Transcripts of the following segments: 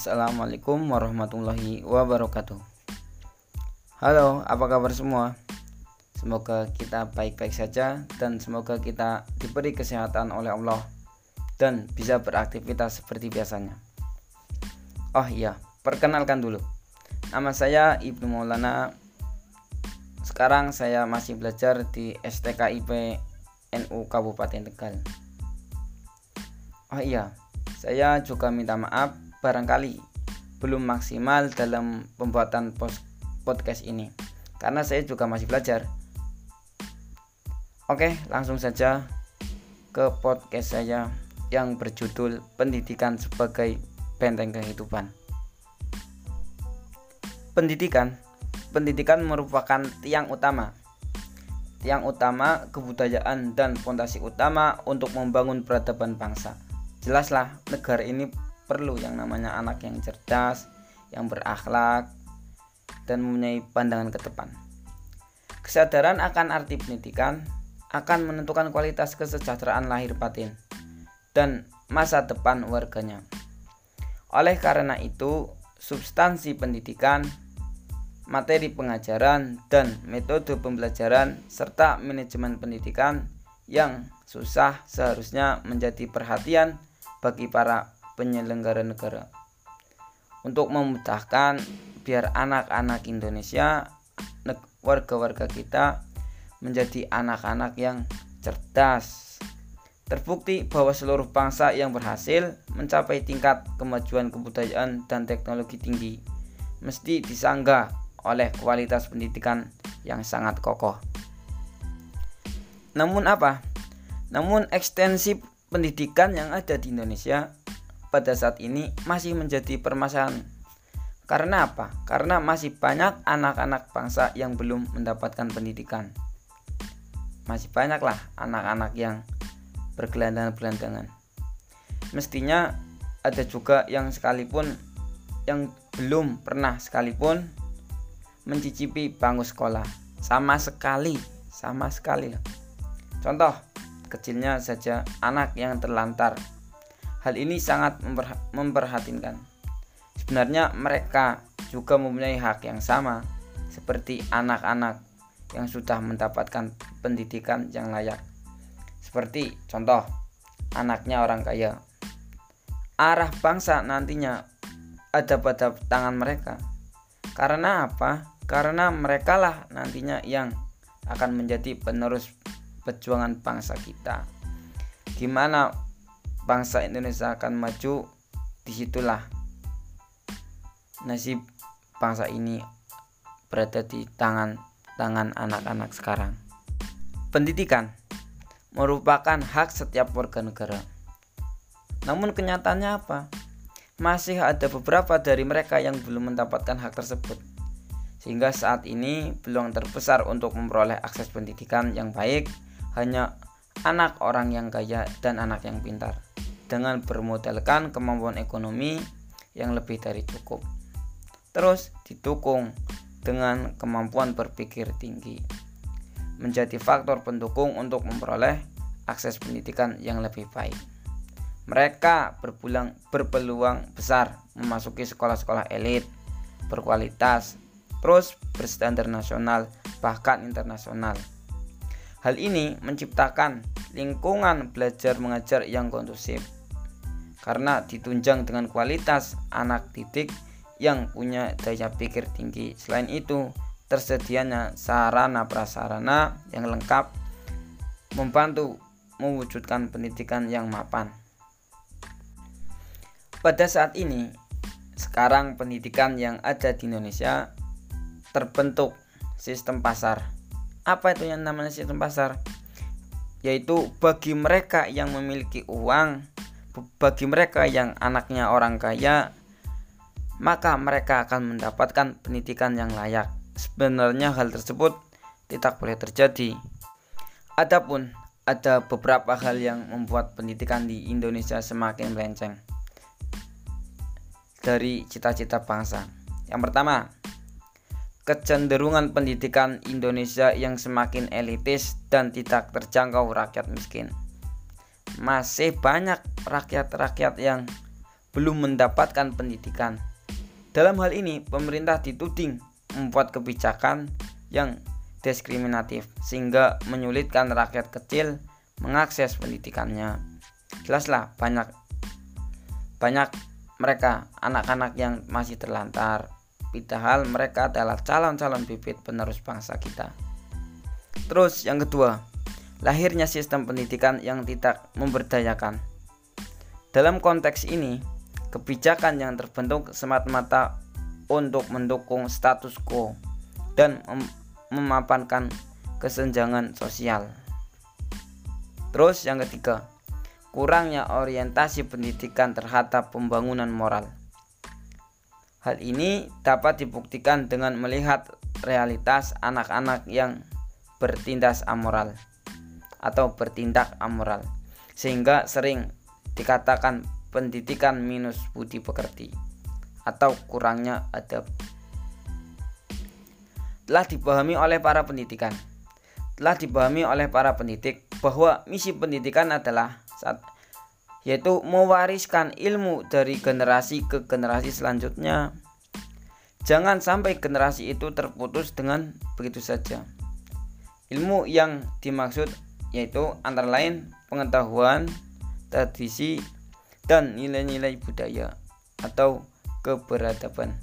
Assalamualaikum warahmatullahi wabarakatuh. Halo, apa kabar semua? Semoga kita baik-baik saja dan semoga kita diberi kesehatan oleh Allah dan bisa beraktivitas seperti biasanya. Oh iya, perkenalkan dulu. Nama saya Ibnu Maulana. Sekarang saya masih belajar di STKIP NU Kabupaten Tegal. Oh iya, saya juga minta maaf barangkali belum maksimal dalam pembuatan podcast ini karena saya juga masih belajar. Oke, langsung saja ke podcast saya yang berjudul Pendidikan sebagai Benteng Kehidupan. Pendidikan Pendidikan merupakan tiang utama tiang utama kebudayaan dan fondasi utama untuk membangun peradaban bangsa. Jelaslah negara ini perlu yang namanya anak yang cerdas, yang berakhlak, dan mempunyai pandangan ke depan. Kesadaran akan arti pendidikan akan menentukan kualitas kesejahteraan lahir batin dan masa depan warganya. Oleh karena itu, substansi pendidikan, materi pengajaran, dan metode pembelajaran serta manajemen pendidikan yang susah seharusnya menjadi perhatian bagi para penyelenggara negara. Untuk memudahkan biar anak-anak Indonesia warga-warga kita menjadi anak-anak yang cerdas. Terbukti bahwa seluruh bangsa yang berhasil mencapai tingkat kemajuan kebudayaan dan teknologi tinggi mesti disangga oleh kualitas pendidikan yang sangat kokoh. Namun apa? namun ekstensif pendidikan yang ada di Indonesia pada saat ini masih menjadi permasalahan. Karena apa? Karena masih banyak anak-anak bangsa yang belum mendapatkan pendidikan. Masih banyaklah anak-anak yang bergelandangan-gelandangan. Mestinya ada juga yang sekalipun yang belum pernah sekalipun mencicipi bangku sekolah sama sekali sama sekali contoh kecilnya saja anak yang terlantar Hal ini sangat memperhatinkan. Sebenarnya mereka juga mempunyai hak yang sama seperti anak-anak yang sudah mendapatkan pendidikan yang layak. Seperti contoh, anaknya orang kaya. Arah bangsa nantinya ada pada tangan mereka. Karena apa? Karena mereka lah nantinya yang akan menjadi penerus perjuangan bangsa kita. Gimana bangsa Indonesia akan maju di situlah nasib bangsa ini berada di tangan tangan anak-anak sekarang. Pendidikan merupakan hak setiap warga negara. Namun kenyataannya apa? Masih ada beberapa dari mereka yang belum mendapatkan hak tersebut. Sehingga saat ini peluang terbesar untuk memperoleh akses pendidikan yang baik hanya anak orang yang kaya dan anak yang pintar dengan bermodalkan kemampuan ekonomi yang lebih dari cukup. Terus didukung dengan kemampuan berpikir tinggi. Menjadi faktor pendukung untuk memperoleh akses pendidikan yang lebih baik. Mereka berpulang, berpeluang besar memasuki sekolah-sekolah elit berkualitas, terus berstandar nasional bahkan internasional. Hal ini menciptakan lingkungan belajar mengajar yang kondusif karena ditunjang dengan kualitas anak didik yang punya daya pikir tinggi. Selain itu, tersedianya sarana prasarana yang lengkap membantu mewujudkan pendidikan yang mapan. Pada saat ini, sekarang pendidikan yang ada di Indonesia terbentuk sistem pasar. Apa itu yang namanya sistem pasar? Yaitu bagi mereka yang memiliki uang bagi mereka yang anaknya orang kaya, maka mereka akan mendapatkan pendidikan yang layak. Sebenarnya hal tersebut tidak boleh terjadi. Adapun ada beberapa hal yang membuat pendidikan di Indonesia semakin melenceng dari cita-cita bangsa. Yang pertama, kecenderungan pendidikan Indonesia yang semakin elitis dan tidak terjangkau rakyat miskin masih banyak rakyat-rakyat yang belum mendapatkan pendidikan. Dalam hal ini, pemerintah dituding membuat kebijakan yang diskriminatif sehingga menyulitkan rakyat kecil mengakses pendidikannya. Jelaslah banyak banyak mereka anak-anak yang masih terlantar. Padahal mereka adalah calon-calon bibit penerus bangsa kita. Terus yang kedua, lahirnya sistem pendidikan yang tidak memberdayakan. Dalam konteks ini, kebijakan yang terbentuk semata-mata untuk mendukung status quo dan mem memapankan kesenjangan sosial. Terus yang ketiga, kurangnya orientasi pendidikan terhadap pembangunan moral. Hal ini dapat dibuktikan dengan melihat realitas anak-anak yang bertindas amoral atau bertindak amoral sehingga sering dikatakan pendidikan minus budi pekerti atau kurangnya adab. Telah dipahami oleh para pendidikan. Telah dipahami oleh para pendidik bahwa misi pendidikan adalah yaitu mewariskan ilmu dari generasi ke generasi selanjutnya. Jangan sampai generasi itu terputus dengan begitu saja. Ilmu yang dimaksud yaitu antara lain pengetahuan, tradisi, dan nilai-nilai budaya atau keberadaban.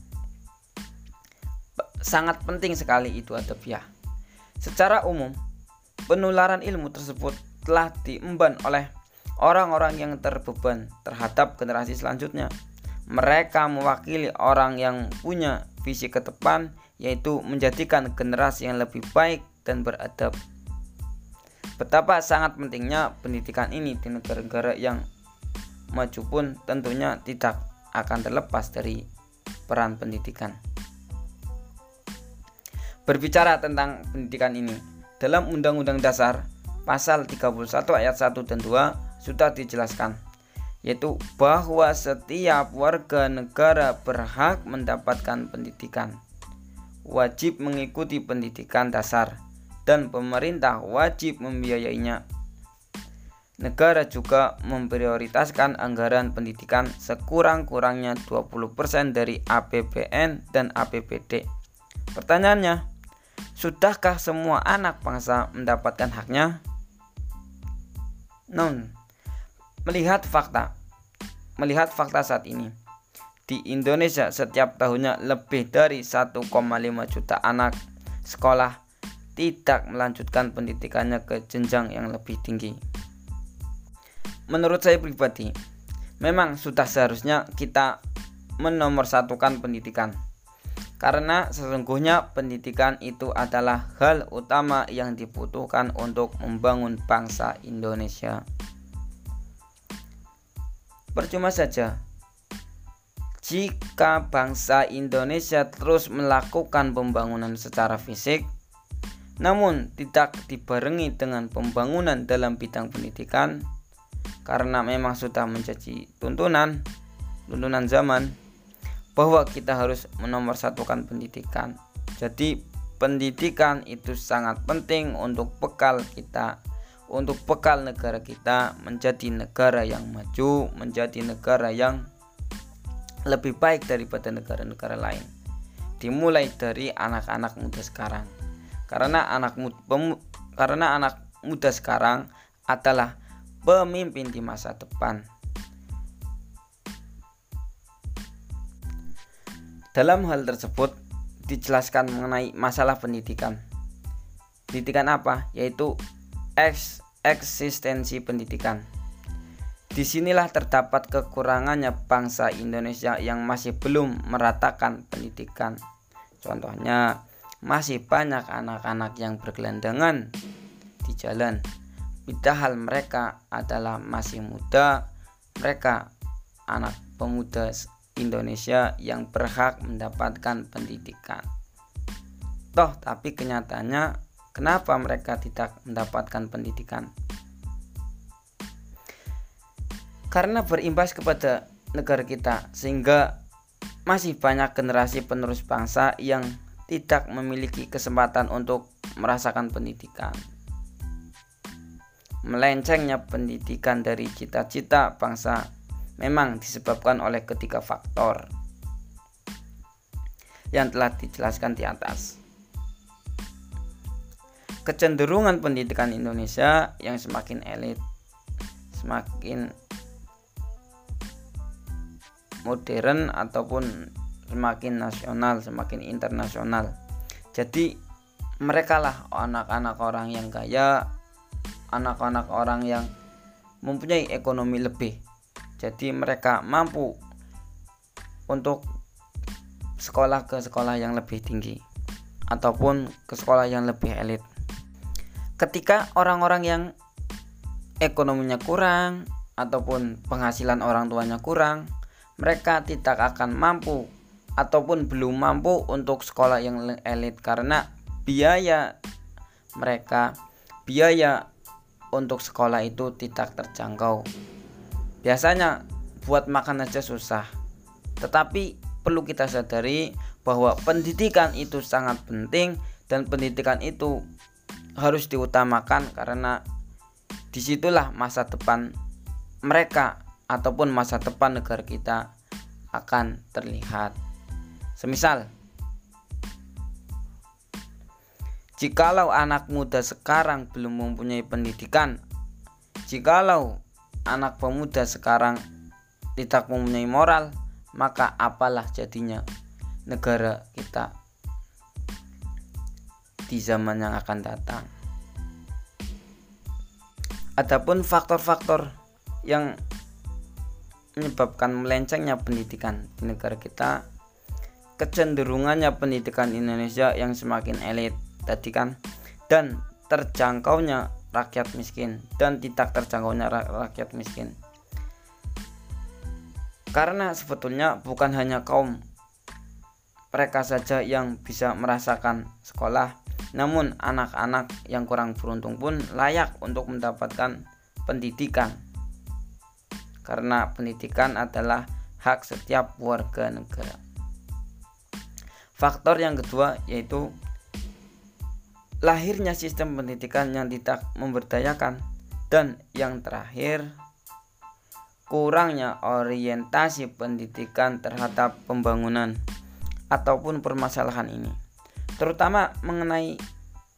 Sangat penting sekali itu adabiah. Secara umum, penularan ilmu tersebut telah diemban oleh orang-orang yang terbeban terhadap generasi selanjutnya. Mereka mewakili orang yang punya visi ke depan, yaitu menjadikan generasi yang lebih baik dan beradab. Betapa sangat pentingnya pendidikan ini di negara-negara yang maju pun tentunya tidak akan terlepas dari peran pendidikan. Berbicara tentang pendidikan ini, dalam Undang-Undang Dasar pasal 31 ayat 1 dan 2 sudah dijelaskan yaitu bahwa setiap warga negara berhak mendapatkan pendidikan wajib mengikuti pendidikan dasar dan pemerintah wajib membiayainya negara juga memprioritaskan anggaran pendidikan sekurang-kurangnya 20% dari APBN dan APBD. Pertanyaannya, sudahkah semua anak bangsa mendapatkan haknya? Non. Melihat fakta, melihat fakta saat ini, di Indonesia setiap tahunnya lebih dari 1,5 juta anak sekolah tidak melanjutkan pendidikannya ke jenjang yang lebih tinggi. Menurut saya pribadi, memang sudah seharusnya kita menomorsatukan pendidikan. Karena sesungguhnya pendidikan itu adalah hal utama yang dibutuhkan untuk membangun bangsa Indonesia. Percuma saja jika bangsa Indonesia terus melakukan pembangunan secara fisik, namun tidak dibarengi dengan pembangunan dalam bidang pendidikan, karena memang sudah menjadi tuntunan, tuntunan zaman, bahwa kita harus menomorsatukan pendidikan. Jadi, pendidikan itu sangat penting untuk bekal kita untuk bekal negara kita menjadi negara yang maju, menjadi negara yang lebih baik daripada negara-negara lain. Dimulai dari anak-anak muda sekarang. Karena anak muda, karena anak muda sekarang adalah pemimpin di masa depan. Dalam hal tersebut dijelaskan mengenai masalah pendidikan. Pendidikan apa? Yaitu eks eksistensi pendidikan. Di sinilah terdapat kekurangannya bangsa Indonesia yang masih belum meratakan pendidikan. Contohnya, masih banyak anak-anak yang bergelandangan di jalan. Padahal mereka adalah masih muda, mereka anak pemuda Indonesia yang berhak mendapatkan pendidikan. Toh, tapi kenyataannya Kenapa mereka tidak mendapatkan pendidikan? Karena berimbas kepada negara kita, sehingga masih banyak generasi penerus bangsa yang tidak memiliki kesempatan untuk merasakan pendidikan. Melencengnya pendidikan dari cita-cita bangsa memang disebabkan oleh ketiga faktor yang telah dijelaskan di atas. Kecenderungan pendidikan Indonesia yang semakin elit, semakin modern ataupun semakin nasional, semakin internasional. Jadi mereka lah anak-anak orang yang kaya, anak-anak orang yang mempunyai ekonomi lebih. Jadi mereka mampu untuk sekolah ke sekolah yang lebih tinggi ataupun ke sekolah yang lebih elit. Ketika orang-orang yang ekonominya kurang ataupun penghasilan orang tuanya kurang, mereka tidak akan mampu ataupun belum mampu untuk sekolah yang elit karena biaya mereka biaya untuk sekolah itu tidak terjangkau. Biasanya buat makan aja susah. Tetapi perlu kita sadari bahwa pendidikan itu sangat penting dan pendidikan itu harus diutamakan karena di situlah masa depan mereka ataupun masa depan negara kita akan terlihat. Semisal Jikalau anak muda sekarang belum mempunyai pendidikan, jikalau anak pemuda sekarang tidak mempunyai moral, maka apalah jadinya negara kita di zaman yang akan datang. Adapun faktor-faktor yang menyebabkan melencengnya pendidikan di negara kita kecenderungannya pendidikan Indonesia yang semakin elit tadi kan dan terjangkaunya rakyat miskin dan tidak terjangkaunya rakyat miskin karena sebetulnya bukan hanya kaum mereka saja yang bisa merasakan sekolah namun anak-anak yang kurang beruntung pun layak untuk mendapatkan pendidikan. Karena pendidikan adalah hak setiap warga negara. Faktor yang kedua yaitu lahirnya sistem pendidikan yang tidak memberdayakan. Dan yang terakhir kurangnya orientasi pendidikan terhadap pembangunan ataupun permasalahan ini terutama mengenai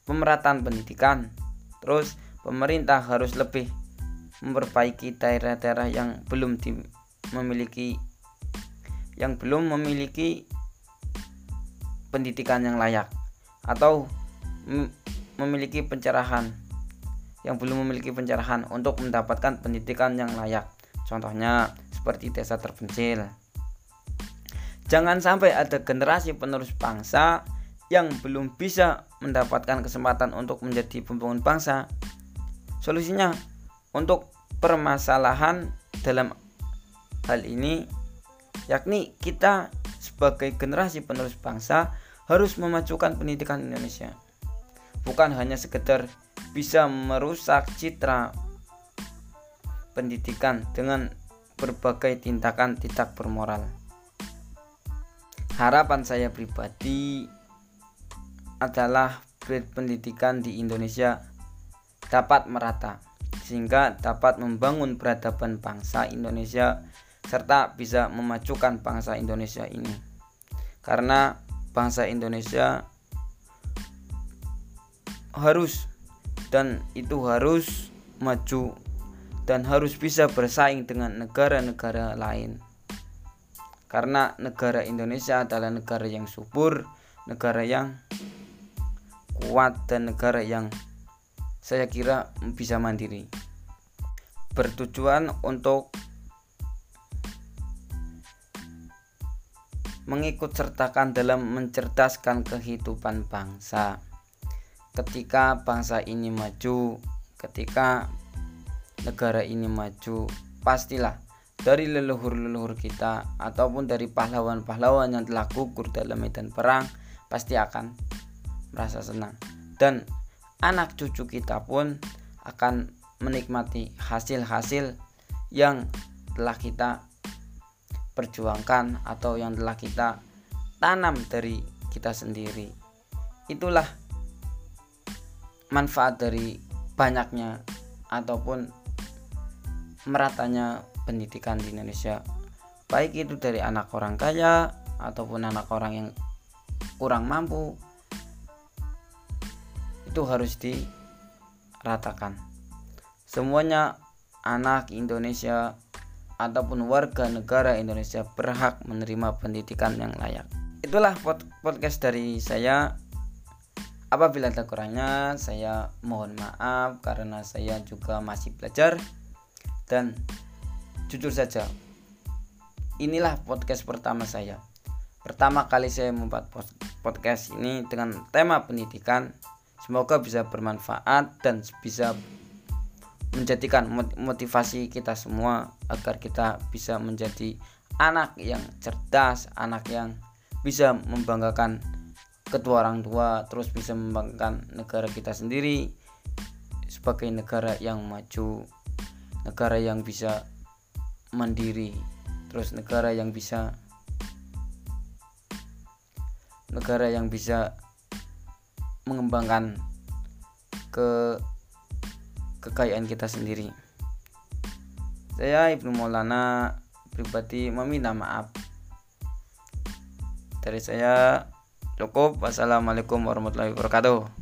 pemerataan pendidikan terus pemerintah harus lebih memperbaiki daerah-daerah yang belum memiliki yang belum memiliki pendidikan yang layak atau memiliki pencerahan yang belum memiliki pencerahan untuk mendapatkan pendidikan yang layak. Contohnya seperti desa terpencil. Jangan sampai ada generasi penerus bangsa yang belum bisa mendapatkan kesempatan untuk menjadi pembangun bangsa. Solusinya untuk permasalahan dalam hal ini yakni kita sebagai generasi penerus bangsa harus memajukan pendidikan Indonesia. Bukan hanya sekedar bisa merusak citra pendidikan dengan berbagai tindakan tidak bermoral. Harapan saya pribadi adalah pendidikan di Indonesia dapat merata sehingga dapat membangun peradaban bangsa Indonesia serta bisa memajukan bangsa Indonesia ini. Karena bangsa Indonesia harus dan itu harus maju dan harus bisa bersaing dengan negara-negara lain. Karena negara Indonesia adalah negara yang subur, negara yang kuat dan negara yang saya kira bisa mandiri. Bertujuan untuk mengikut sertakan dalam mencerdaskan kehidupan bangsa. Ketika bangsa ini maju, ketika negara ini maju, pastilah dari leluhur-leluhur kita ataupun dari pahlawan-pahlawan yang telah gugur dalam medan perang pasti akan merasa senang dan anak cucu kita pun akan menikmati hasil-hasil yang telah kita perjuangkan atau yang telah kita tanam dari kita sendiri. Itulah manfaat dari banyaknya ataupun meratanya pendidikan di Indonesia baik itu dari anak orang kaya ataupun anak orang yang kurang mampu itu harus diratakan semuanya anak Indonesia ataupun warga negara Indonesia berhak menerima pendidikan yang layak itulah podcast dari saya apabila ada kurangnya saya mohon maaf karena saya juga masih belajar dan jujur saja inilah podcast pertama saya. Pertama kali saya membuat podcast ini dengan tema pendidikan. Semoga bisa bermanfaat dan bisa menjadikan motivasi kita semua agar kita bisa menjadi anak yang cerdas, anak yang bisa membanggakan kedua orang tua, terus bisa membanggakan negara kita sendiri sebagai negara yang maju, negara yang bisa mandiri terus negara yang bisa negara yang bisa mengembangkan ke kekayaan kita sendiri. Saya Ibnu Maulana pribadi meminta maaf. Dari saya cukup. Wassalamualaikum warahmatullahi wabarakatuh.